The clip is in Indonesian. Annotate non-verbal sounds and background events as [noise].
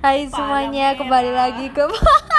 Hai semuanya, kembali lagi ke [laughs]